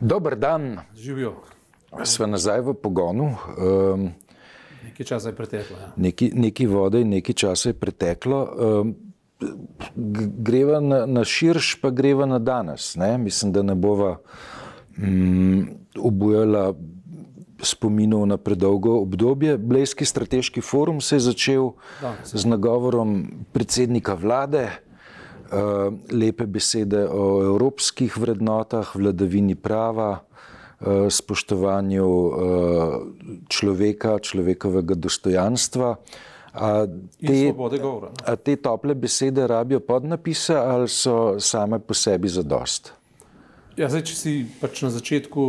Dober dan, Živijo. smo nazaj v pogonu. Um, Nekaj časa je preteklo. Ja. Nekaj, nekaj vode in nekaj časa je preteklo. Um, greva na, na širš, pa greva na danes. Ne? Mislim, da ne bova um, obujala spominov na predolgo obdobje. Blejski strateški forum se je začel Danes, z nagovorom predsednika vlade. Uh, lepe besede o evropskih vrednotah, vladavini prava, uh, spoštovanju uh, človeka, človekovega dostojanstva. A te, govora. a te tople besede rabijo podnapise ali so same po sebi zadost? Ja, zdaj, če si pač na začetku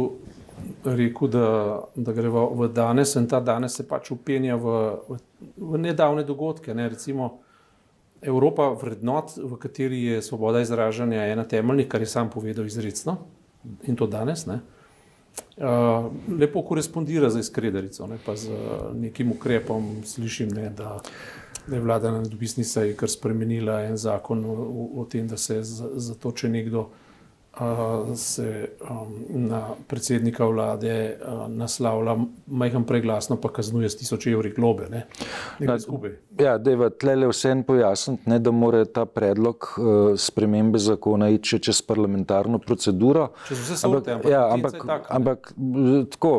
rekel, da, da greva v danes, in ta danes se pač upenja v, v, v nedavne dogodke. Ne? Recimo Evropa vrednot, v kateri je svoboda izražanja ena temeljnih, kar je sam povedal izrecno in to danes. Ne? Uh, lepo korespondira z izkrederico, ne, pa z nekim ukrepom. Slišim, ne, da, da je vlada na dopisni seji kar spremenila en zakon o, o, tem, da se za, za to, če nekdo uh, se um, na predsednika vlade uh, naslavlja majhen preglasno, pa kaznuje s tisoč evri globe. Ne, nekaj. Ja, da je tlele vsem pojasniti, ne, da mora ta predlog uh, spremembe zakona iti čez parlamentarno proceduro. Čez vse sorte, ampak ja, ampak, je taka, ne. ampak m, tako,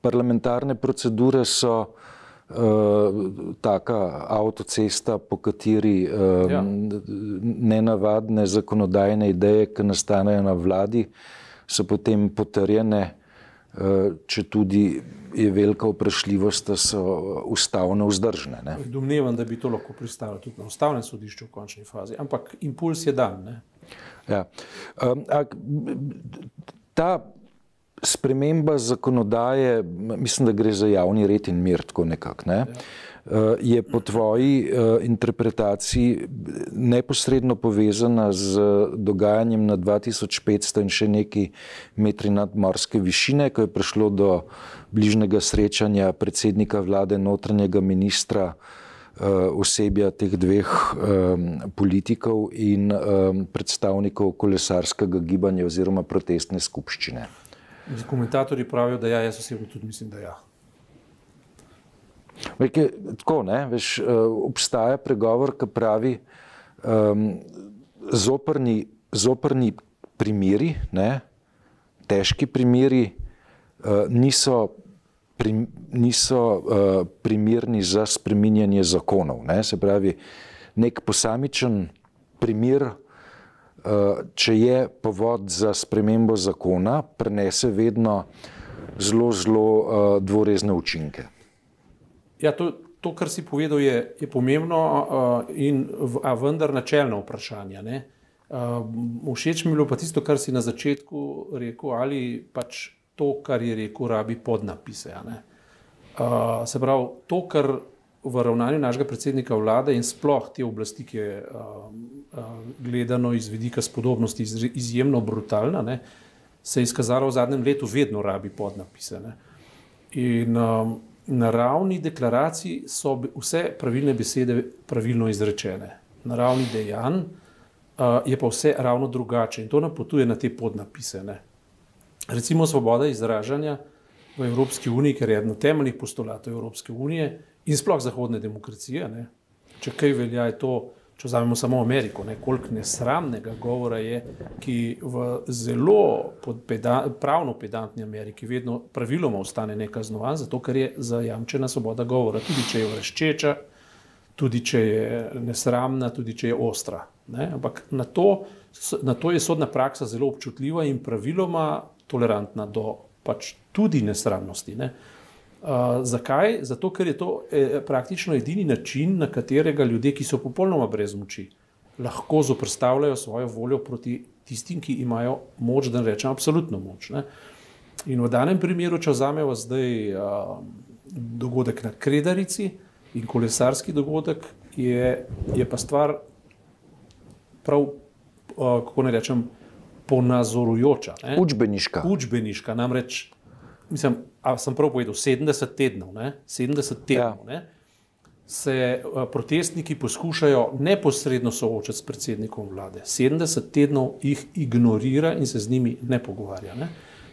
parlamentarne procedure so taka avtocesta, po kateri uh, Ja. nenavadne zakonodajne ideje, ki nastanejo na vladi, so potem potrjene, uh, če tudi je velika vprašljivost, da so ustavno vzdržne. Ne? Domnevam, da bi to lahko pristalo tudi na ustavnem sodišču v končni fazi, ampak impuls je dan. Ne. Ja. Um, a, ta sprememba zakonodaje, mislim, da gre za javni red in mir, tako nekako. Ne? Uh, Je po tvoji uh, interpretaciji neposredno povezana z dogajanjem na 2500 in še neki metri nadmorske višine, ko je prišlo do bližnjega srečanja predsednika vlade, notranjega ministra, osebja teh dveh politikov in predstavnikov kolesarskega gibanja oziroma protestne skupščine. Komentatorji pravijo, da ja, jaz osebno tudi mislim, da ja. Veke, tako, ne, veš, uh, obstaja pregovor, ki pravi, um, zoprni, zoprni primeri, ne, težki primeri, uh, niso, prim, niso uh, primerni za spreminjanje zakonov. Ne, se pravi, nek posamičen primer, če je povod za spremembo zakona, prenese vedno zelo, zelo uh, dvorezne učinke. Ja, to, to, kar si povedal, je, je pomembno, uh, in, a vendar načelno vprašanje. ne. Všeč mi je bilo pa tisto, kar si na začetku rekel, ali pač to, kar je rekel, rabi podnapise. Uh, se pravi, to, kar v ravnanju našega predsednika vlade in sploh te oblasti, ki je uh, gledano iz vidika spodobnosti izre- izjemno brutalna, ne, se je izkazalo v zadnjem letu vedno rabi podnapise. Ne. In um, na ravni deklaracij so vse pravilne besede pravilno izrečene, na ravni dejanj uh, je pa vse ravno drugače in to napotuje na te podnapise. Ne. Recimo svoboda izražanja v Evropski uniji, ker je eden od temeljnih postulatov Evropske unije in sploh zahodne demokracije. Ne. Če kaj velja, je to, če vzamemo samo Ameriko, ne, koliko nesramnega govora je, ki v zelo peda, pravno pedantni Ameriki vedno praviloma ostane nekaznovan, zato ker je zajamčena svoboda govora, tudi če je vreščeča, tudi če je nesramna, tudi če je ostra. Ne? Ampak na to, na to je sodna praksa zelo občutljiva in praviloma tolerantna do pač tudi nesramnosti. Ne? Uh, zakaj? Zato, ker je to eh, praktično edini način, na katerega ljudje, ki so popolnoma brez moči, lahko zoprstavljajo svojo voljo proti tistim, ki imajo moč, da ne rečem absolutno moč. Ne? In v danem primeru, če vzamemo zdaj uh, dogodek na Kredarici in kolesarski dogodek, je, je pa stvar prav, uh, kako ne rečem, ponazorujoča. Ne? Učbeniška. Učbeniška, namreč, mislim, a sem prav povedal, 70 tednov, ne? 70 tednov. Ja. Se uh, protestniki poskušajo neposredno soočati s predsednikom vlade. 70 tednov jih ignorira in se z njimi ne pogovarja. Ne?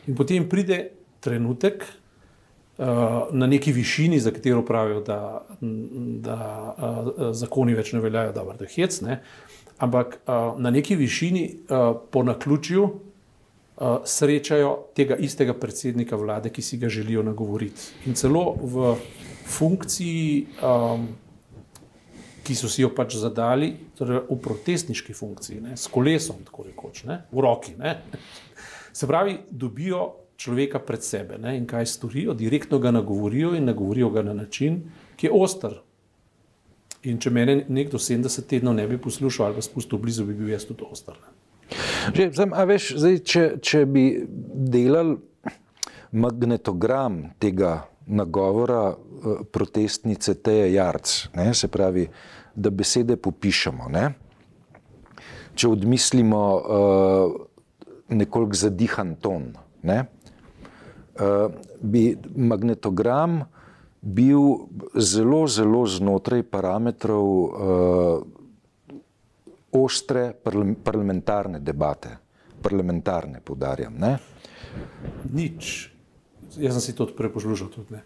In potem pride trenutek uh, na neki višini, za katero pravijo, da, da uh, zakoni več ne veljajo, da je hec, ne? ampak na neki višini po naključju srečajo tega istega predsednika vlade, ki si ga želijo nagovoriti. In celo v funkciji, um, ki so si jo pač zadali, torej v protestniški funkciji, ne, s kolesom, tako rekoč, ne, v roki. Ne. Se pravi, dobijo človeka pred sebe ne, in kaj storijo, direktno ga nagovorijo in nagovorijo ga na način, ki je ostar. In če mene nekdo 70 tednov ne bi poslušal ali pa spustil blizu, bi bil jaz tudi ostar. Ne. Že, zem, veš, zdaj, če, če bi delali magnetogram tega nagovora uh, protestnice Teje Jarc, ne, se pravi, da besede popišemo. Ne. Če odmislimo uh, nekoliko zadihan ton, ne, uh, bi magnetogram bil zelo, zelo znotraj parametrov uh, ostre parlamentarne debate, parlamentarne, podarjam. Ne? Nič, jaz sem si to prepožlužil tudi. Ne.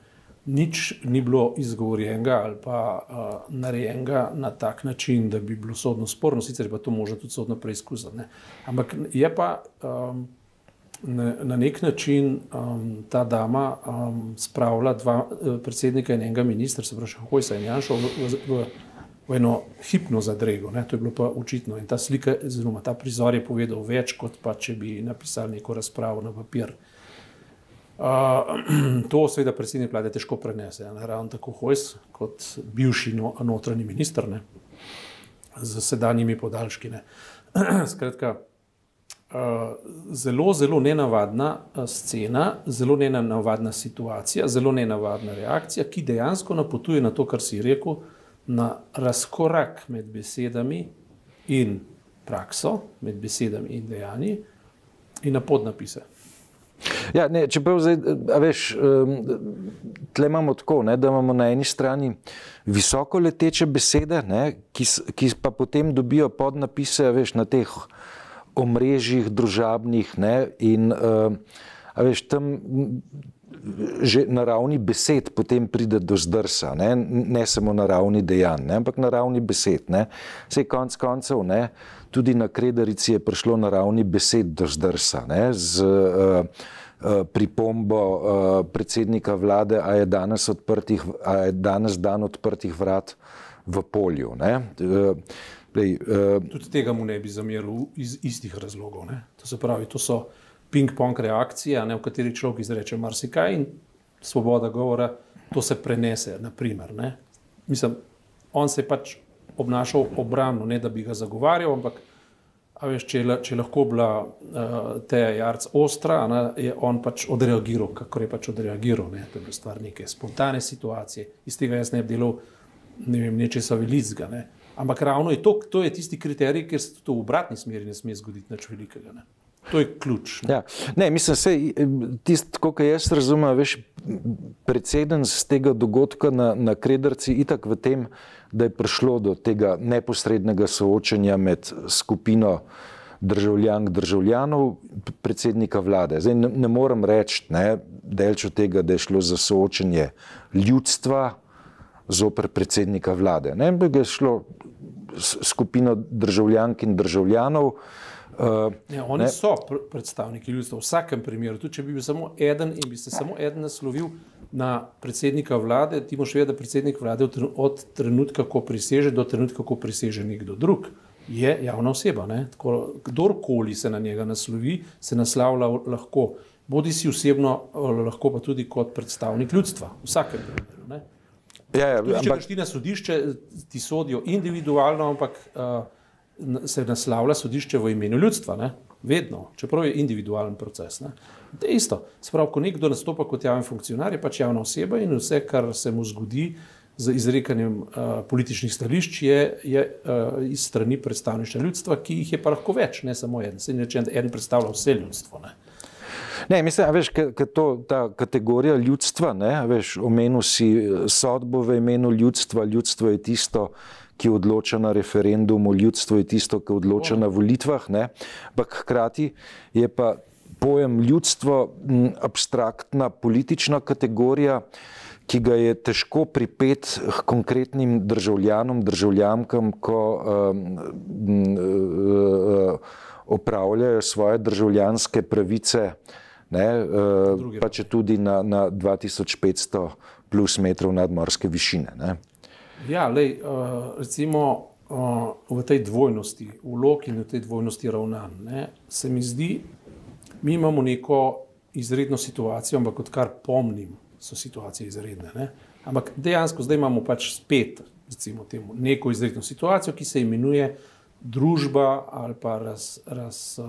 Nič ni bilo izgovorjenega ali pa uh, narejenega na tak način, da bi bilo sodno sporno, sicer pa to možno tudi sodno preizkusiti. Ampak je pa um, na, na nek način um, ta dama um, spravila dva uh, predsednika in enega ministra, se pravi, Hojsa in Janša, v, v, v, v eno hipno zadrego. Ne? To je bilo pa očitno. In ta slika, oziroma ta prizor je povedal več, kot pa če bi napisali neko razpravo na papir. Uh, to seveda predsednik vlade težko prenese, ja, ravno tako Hojs kot bivši no, notranji minister ne? z sedanjimi podaljškine. Skratka, uh, zelo, zelo nenavadna scena, zelo nenavadna situacija, zelo nenavadna reakcija, ki dejansko napotuje na to, kar si rekel, na razkorak med besedami in prakso, med besedami in dejanji, in na podnapise. Ja, ne, čeprav zdaj, veš, tle imamo tako, ne, da imamo na eni strani visoko leteče besede, ne, ki, ki pa potem dobijo podnapise veš, na teh omrežjih, družabnih ne, in veš, tam že na ravni besed potem pride do zdrsa, ne, ne samo na ravni dejanj, ne, ampak na ravni besed. Vse konc koncev, ne, tudi na Krederici je prišlo na ravni besed do zdrsa, ne, z uh, pripombo uh, predsednika vlade, a je, danes odprtih, a je danes dan odprtih vrat v polju. Ne. Lej, tudi tega mu ne bi zameril iz istih razlogov. Ne. To se pravi, to so ping-pong reakcija, ne, v kateri človek izreče marsikaj in svoboda govora, to se prenese. Naprimer, Mislim, on se je pač obnašal obrambno, ne da bi ga zagovarjal, ampak veš, če, je, če je lahko bila uh, Teja Jarc ostra, ne, je on pač odreagiral, kako je pač odreagiral. Ne. To je bila stvar neke spontane situacije, iz tega jaz ne bi delal ne vem, nečesa velikega. Ne. Ampak ravno je to, to je tisti kriterij, ker se to v obratni smeri ne sme zgoditi nič velikega. Ne. To je ključ. Ja. Ne, mislim, da tisto, kot jaz razumem, veš, predseden z tega dogodka na, na Krederci, itak v tem, da je prišlo do tega neposrednega soočanja med skupino državljank, državljanov, predsednika vlade. Zdaj ne, ne morem reči, od tega, da je šlo za soočanje ljudstva zoper predsednika vlade. Ne, je šlo skupino državljank in državljanov. Uh, ja, oni ne. so pr predstavniki ljudstva v vsakem primeru. Tudi če bi bil samo eden in bi se samo eden naslovil na predsednika vlade, ti moš vedeti, da predsednik vlade od trenutka, ko priseže, do trenutka, ko priseže nekdo drug, je javna oseba. Tako, kdorkoli se na njega naslovi, se naslavlja lahko, bodi si osebno, lahko pa tudi kot predstavnik ljudstva. V vsakem primeru. Ne. Ja, ja, tudi, če greš ti na sodišče, ti sodijo individualno, ampak. Uh, se naslavlja sodišče v imenu ljudstva, ne? vedno, čeprav je individualen proces. Ne? To je isto. Sprav, ko nekdo nastopa kot javni funkcionar, je pač javna oseba in vse, kar se mu zgodi z izrekanjem uh, političnih stališč, je, je uh, iz strani predstavništva ljudstva, ki jih je pa lahko več, ne samo en. Se reče, da en predstavlja vse ljudstvo. Ne? Ne, mislim, veš, ka to, ta kategorija ljudstva, ne, veš, omenil si sodbo v imenu ljudstva, ljudstvo je tisto, ki odloča na referendumu, ljudstvo je tisto, ki odloča na volitvah, ampak hkrati je pa pojem ljudstvo abstraktna politična kategorija, ki ga je težko pripet k konkretnim državljanom, državljankam, ko opravljajo svoje državljanske pravice, ne, pa če tudi na, na 2500 plus metrov nadmorske višine. Ne. Ja, lej, recimo v tej dvojnosti, vlog in v tej dvojnosti ravnanj, se mi zdi, mi imamo neko izredno situacijo, ampak odkar pomnim, so situacije izredne. Ne? Ampak dejansko zdaj imamo pač spet temu, neko izredno situacijo, ki se imenuje družba ali pa raz, raz,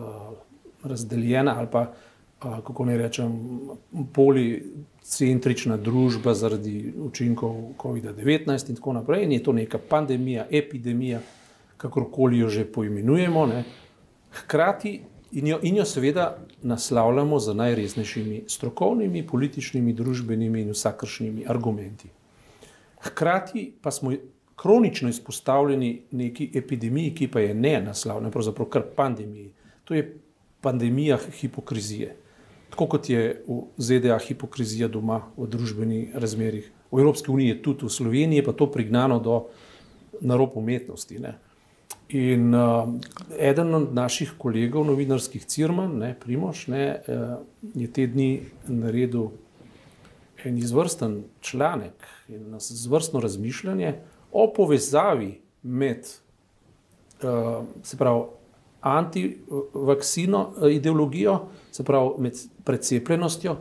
razdeljena ali pa kako ne rečem, policentrična družba zaradi učinkov COVID-19 in tako naprej. In je to neka pandemija, epidemija, kakorkoli jo že poimenujemo. Ne? Hkrati In jo, in jo seveda naslavljamo z najresnejšimi strokovnimi, političnimi, družbenimi in vsakršnimi argumenti. Hkrati pa smo kronično izpostavljeni neki epidemiji, ki pa je ne naslavljena, pravzaprav kar pandemiji. To je pandemija hipokrizije. Tako kot je v ZDA hipokrizija doma v družbenih razmerih, v Evropski uniji je tudi v Sloveniji, pa to prignano do narob umetnosti. Ne. In uh, eden od naših kolegov, novinarskih Cirman, ne, Primoš, ne, uh, je te dni naredil en izvrsten članek in nas izvrstno razmišljanje o povezavi med, uh, se pravi, antivaksino uh, ideologijo, se pravi, med precepljenostjo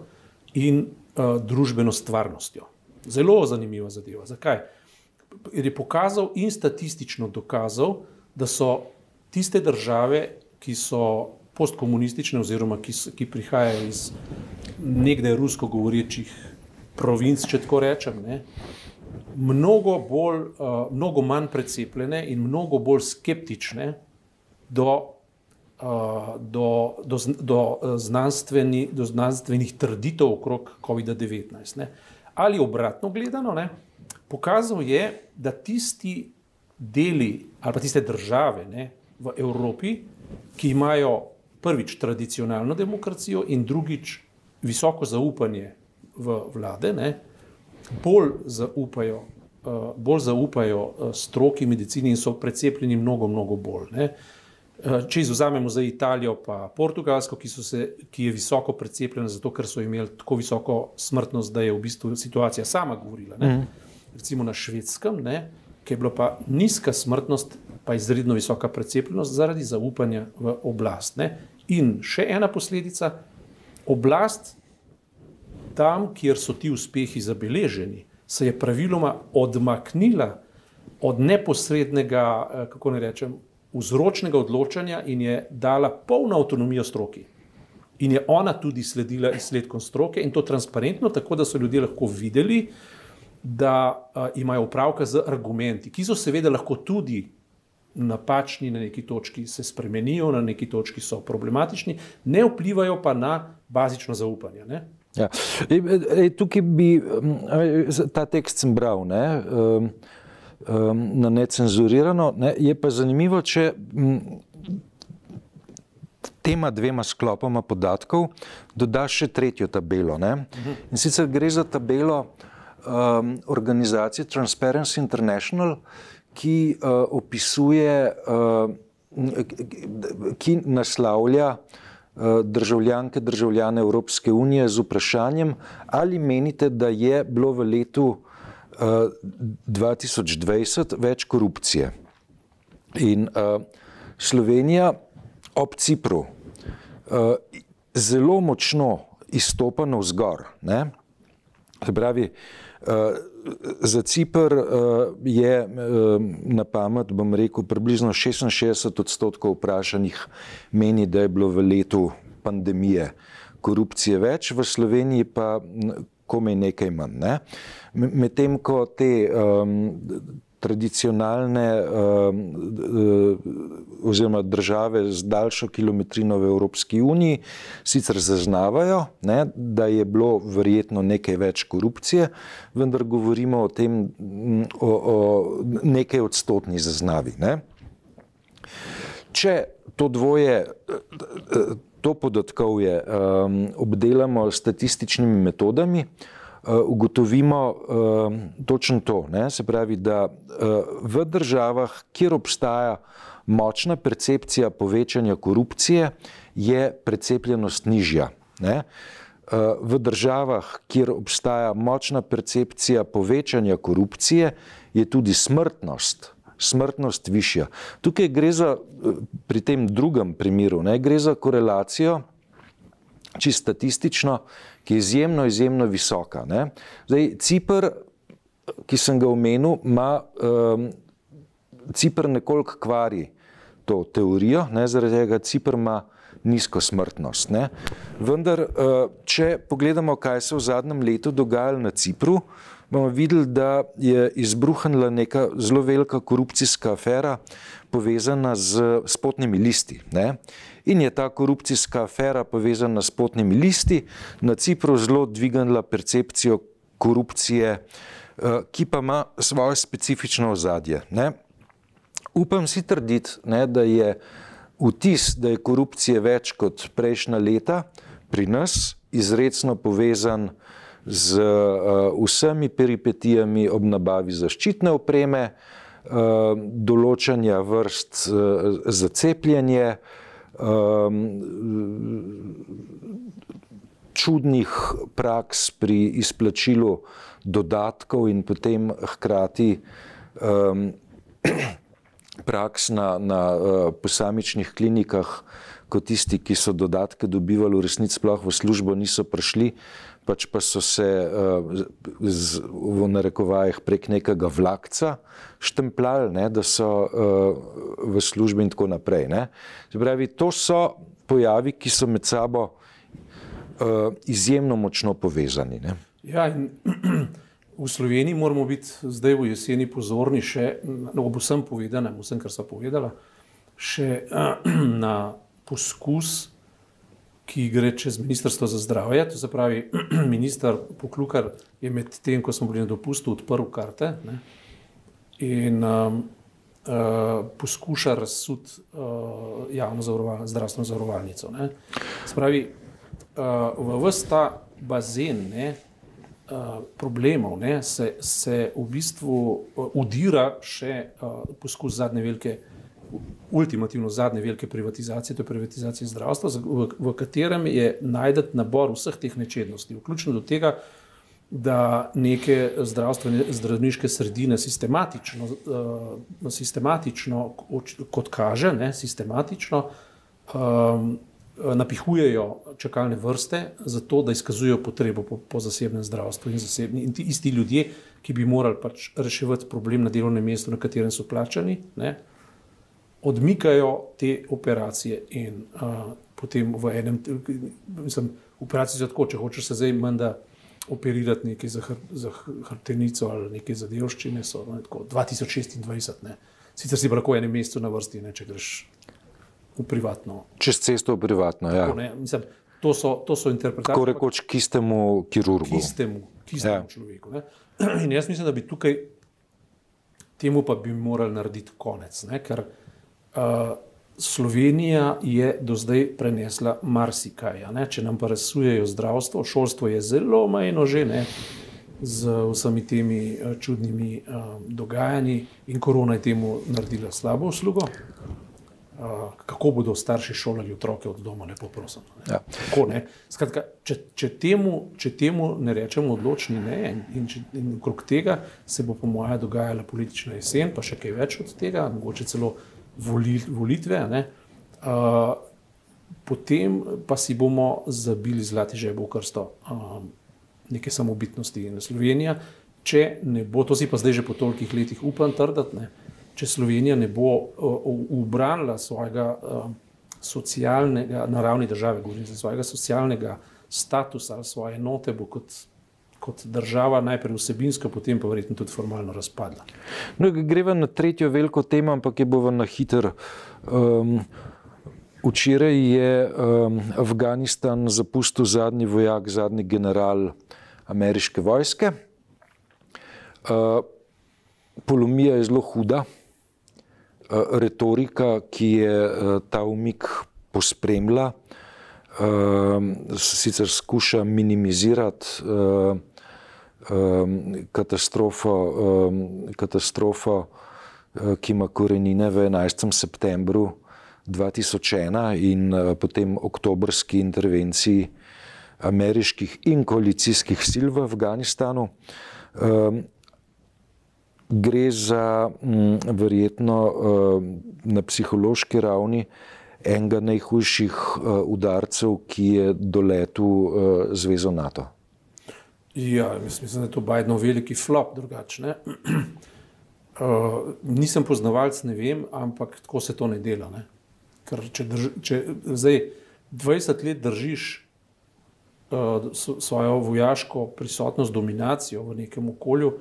in uh, družbeno stvarnostjo. Zelo zanimiva zadeva. Zakaj? Ker je pokazal in statistično dokazal, da so tiste države, ki so postkomunistične, oziroma ki, so, ki prihajajo iz nekdaj rusko govorečih provinc, če tako rečem, ne, mnogo, bolj, uh, mnogo manj precepljene in mnogo bolj skeptične do, uh, do, do, do, znanstveni, do znanstvenih trditev okrog COVID-19. Ali obratno gledano, ne, pokazal je, da tisti deli ali pa tiste države ne, v Evropi, ki imajo prvič tradicionalno demokracijo in drugič visoko zaupanje v vlade, ne, bolj zaupajo, uh, bolj zaupajo uh, stroki medicini in so precepljeni mnogo, mnogo bolj. Ne. Uh, če izuzamemo za Italijo, pa Portugalsko, ki, se, ki je visoko precepljena, zato ker so imeli tako visoko smrtnost, da je v bistvu situacija sama govorila. Mm. Recimo na švedskem, ne, ki je bila pa nizka smrtnost, pa izredno visoka precepljenost zaradi zaupanja v oblast. Ne? In še ena posledica, oblast tam, kjer so ti uspehi zabeleženi, se je praviloma odmaknila od neposrednega, eh, kako ne rečem, vzročnega odločanja in je dala polno avtonomijo stroki. In je ona tudi sledila izsledkom stroke in to transparentno, tako da so ljudje lahko videli, da uh, imajo upravka z argumenti, ki so seveda lahko tudi napačni, na neki točki se spremenijo, na neki točki so problematični, ne vplivajo pa na bazično zaupanje. Ne? Ja. E, e, tukaj bi ta tekst sem bral ne, um, na necenzurirano, ne, je pa zanimivo, če m, tema dvema sklopoma podatkov dodaš še tretjo tabelo. Ne. In sicer gre za tabelo, um, organizacije Transparency International, ki uh, opisuje, uh, ki naslavlja uh, državljanke, državljane Evropske unije z vprašanjem, ali menite, da je bilo v letu 2020 več korupcije. In uh, Slovenija ob Cipru uh, zelo močno izstopa navzgor. Se pravi, uh, Eh, za Cipr eh, je eh, na pamet, bom rekel, približno 66 odstotkov vprašanih meni, da je bilo v letu pandemije korupcije več, v Sloveniji pa komaj nekaj manj. Ne? Medtem ko te um, tradicionalne uh, oziroma države z daljšo kilometrino v Evropski uniji sicer zaznavajo, ne, da je bilo verjetno nekaj več korupcije, vendar govorimo o tem, o, o nekaj odstotni zaznavi. Ne. Če to dvoje, to podatkovje um, obdelamo s statističnimi metodami, uh, ugotovimo um, točno to. Ne? Se pravi, da uh, v državah, kjer obstaja močna percepcija povečanja korupcije, je precepljenost nižja. Ne? V državah, kjer obstaja močna percepcija povečanja korupcije, je tudi smrtnost smrtnost višja. Tukaj gre za, pri tem drugem primeru, ne, gre za korelacijo, čisto statistično, ki je izjemno, izjemno visoka. Zdaj, Cipr, ki sem ga omenil, ima um, Cipr nekoliko kvari to teorijo, ne, zaradi tega Cipr ima nizko smrtnost. Ne. Vendar, uh, če pogledamo, kaj se v zadnjem letu dogajalo na Cipru, bomo videli, da je izbruhnila neka zelo velika korupcijska afera povezana z spotnimi listi. Ne? In je ta korupcijska afera povezana s potnimi listi na Cipru zelo dvignila percepcijo korupcije, eh, ki pa ima svoje specifično ozadje. Ne? Upam si trditi, ne, da je vtis, da je korupcije več kot prejšnja leta pri nas, izredno povezan z uh, vsemi peripetijami ob nabavi zaščitne opreme, uh, določanja vrst uh, za cepljenje, čudnih praks pri izplačilu dodatkov in potem hkrati praks na, na posamičnih klinikah, kot tisti, ki so dodatke dobivali, v resnici sploh v službo niso prišli, pač pa so se uh, z, v narekovajih prek nekega vlakca štempljali, ne, da so uh, v službi in tako naprej. Pravi, to so pojavi, ki so med sabo uh, izjemno močno povezani. Ne. Ja, in v Sloveniji moramo biti zdaj v jeseni pozorni še no, ob vsem povedanem, vsem, kar so povedala, še na poskus ki gre čez Ministrstvo za zdravje. To se pravi, ministr Poklukar je med tem, ko smo bili na dopustu, odprl karte ne, in um, uh, poskuša razsuditi uh, javno zavaroval, zdravstveno zavarovalnico. Ne. Spravi, uh, v vse ta bazen ne, uh, problemov ne, se, se v bistvu uh, udira še uh, poskus zadnje velike ultimativno zadnje velike privatizacije, to je privatizacija zdravstva, v, v katerem je najdete nabor vseh teh nečednosti, vključno do tega, da neke zdravstvene zdravniške sredine sistematično, uh, sistematično kot kaže, ne, sistematično um, napihujejo čakalne vrste, zato da izkazujejo potrebo po, po zasebnem zdravstvu in, zasebni, in ti isti ljudje, ki bi morali pač reševati problem na delovnem mestu, na katerem so plačani. Ne, odmikajo te operacije in uh, potem v enem, mislim, operacije za tako, če hočeš se zdaj menda operirati nekaj za, hr, za hrbtenico ali nekaj za delščine, so ne, tako 2026. Ne. Sicer si lahko enem mestu na vrsti, ne, če greš v privatno. Čez cesto v privatno, ja. tako, ja. Mislim, to so, to so interpretacije. Tako rekoč, ki ste mu kirurgu. Ki ste mu, ki ste ja. mu človeku. Ne. In jaz mislim, da bi tukaj temu pa bi morali narediti konec. Ne, ker, Slovenija je do zdaj prenesla marsikaj. Če nam pa razsujejo zdravstvo, šolstvo je zelo majno že ne, z vsemi temi čudnimi uh, dogajanji in korona je temu naredila slabo uslugo. Uh, kako bodo starši šolali otroke od doma, lepo prosim. Ne? Ja. Kako, ne? Skratka, če, če, temu, če temu ne rečemo odločni ne in, in, in okrog tega se bo po mojem dogajala politična jesen, pa še kaj več od tega, mogoče celo volitve, ne, uh, potem pa si bomo zabili zlati žebo v krsto uh, neke samobitnosti in Slovenija. Če ne bo, to si pa zdaj že po tolikih letih upam trditi, ne, če Slovenija ne bo ubranila uh, svojega uh, socialnega, na ravni države, govorim za svojega socialnega statusa ali svoje note, bo kot kot država, najprej vsebinsko, potem pa verjetno tudi formalno razpadla. No, greva na tretjo veliko temo, ampak je bova na hiter. Um, včeraj je um, Afganistan zapustil zadnji vojak, zadnji general ameriške vojske. Uh, polomija je zelo huda. retorika, ki je ta umik pospremila, sicer skuša minimizirati katastrofo, katastrofo, ki ima korenine v 11. septembru 2001 in potem oktobrski intervenciji ameriških in koalicijskih sil v Afganistanu. Gre za verjetno na psihološki ravni enega najhujših udarcev, ki je doletel zvezo NATO. Ja, mislim, da je to Bidenov veliki flop, drugačne. Uh, nisem poznavalec, ne vem, ampak tako se to ne dela. Ne? Ker če, drž, če zdaj 20 let držiš uh, svojo vojaško prisotnost, dominacijo v nekem okolju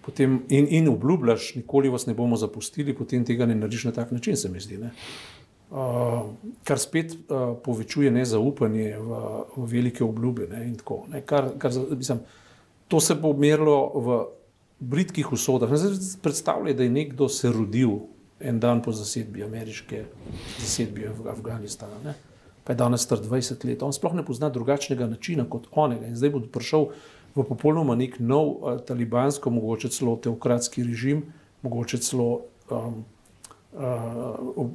potem, in, in obljubljaš, nikoli vas ne bomo zapustili, potem tega ne narediš na tak način, se mi zdi. Uh, kar spet uh, povečuje nezaupanje v, v velike obljube. Ne? Tako, ne? Kar, kar, mislim, to se bo merilo v britkih usodah. Predstavljaj, da je nekdo se rodil en dan po zasedbi ameriške zasedbe v Afganistanu. Ne? Pa je danes star 20 let. On sploh ne pozna drugačnega načina kot onega. In zdaj bo prišel v popolnoma nek nov uh, talibansko, mogoče celo teokratski režim, mogoče celo um, uh,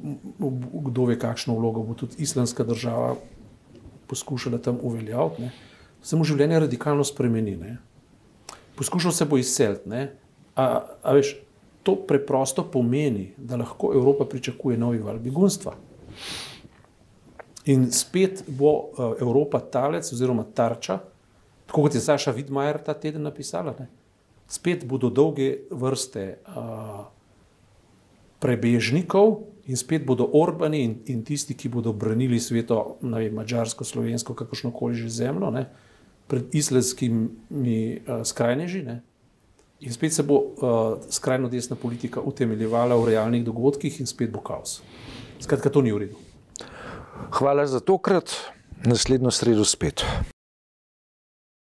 kdo ve, kakšno vlogo bo tudi islamska država poskušala tam uveljaviti. Samo življenje radikalno spremeni. Ne? Poskušal se bo izseliti. A, a veš, to preprosto pomeni, da lahko Evropa pričakuje novi val begunstva. In spet bo uh, Evropa talec oziroma tarča, tako kot je Saša Vidmajer ta teden napisala. Ne? Spet bodo dolge vrste uh, prebežnikov in spet bodo Orbani in, in tisti, ki bodo branili sveto, ne vem, mačarsko, slovensko, kakršno koli že zemljo. Ne? Pred islamskimi uh, skrajneži. Ne? In spet se bo uh, skrajno desna politika utemeljevala v realnih dogodkih, in spet bo kaos. Skratka, to ni v redu. Hvala za tokrat, naslednjo sredo spet.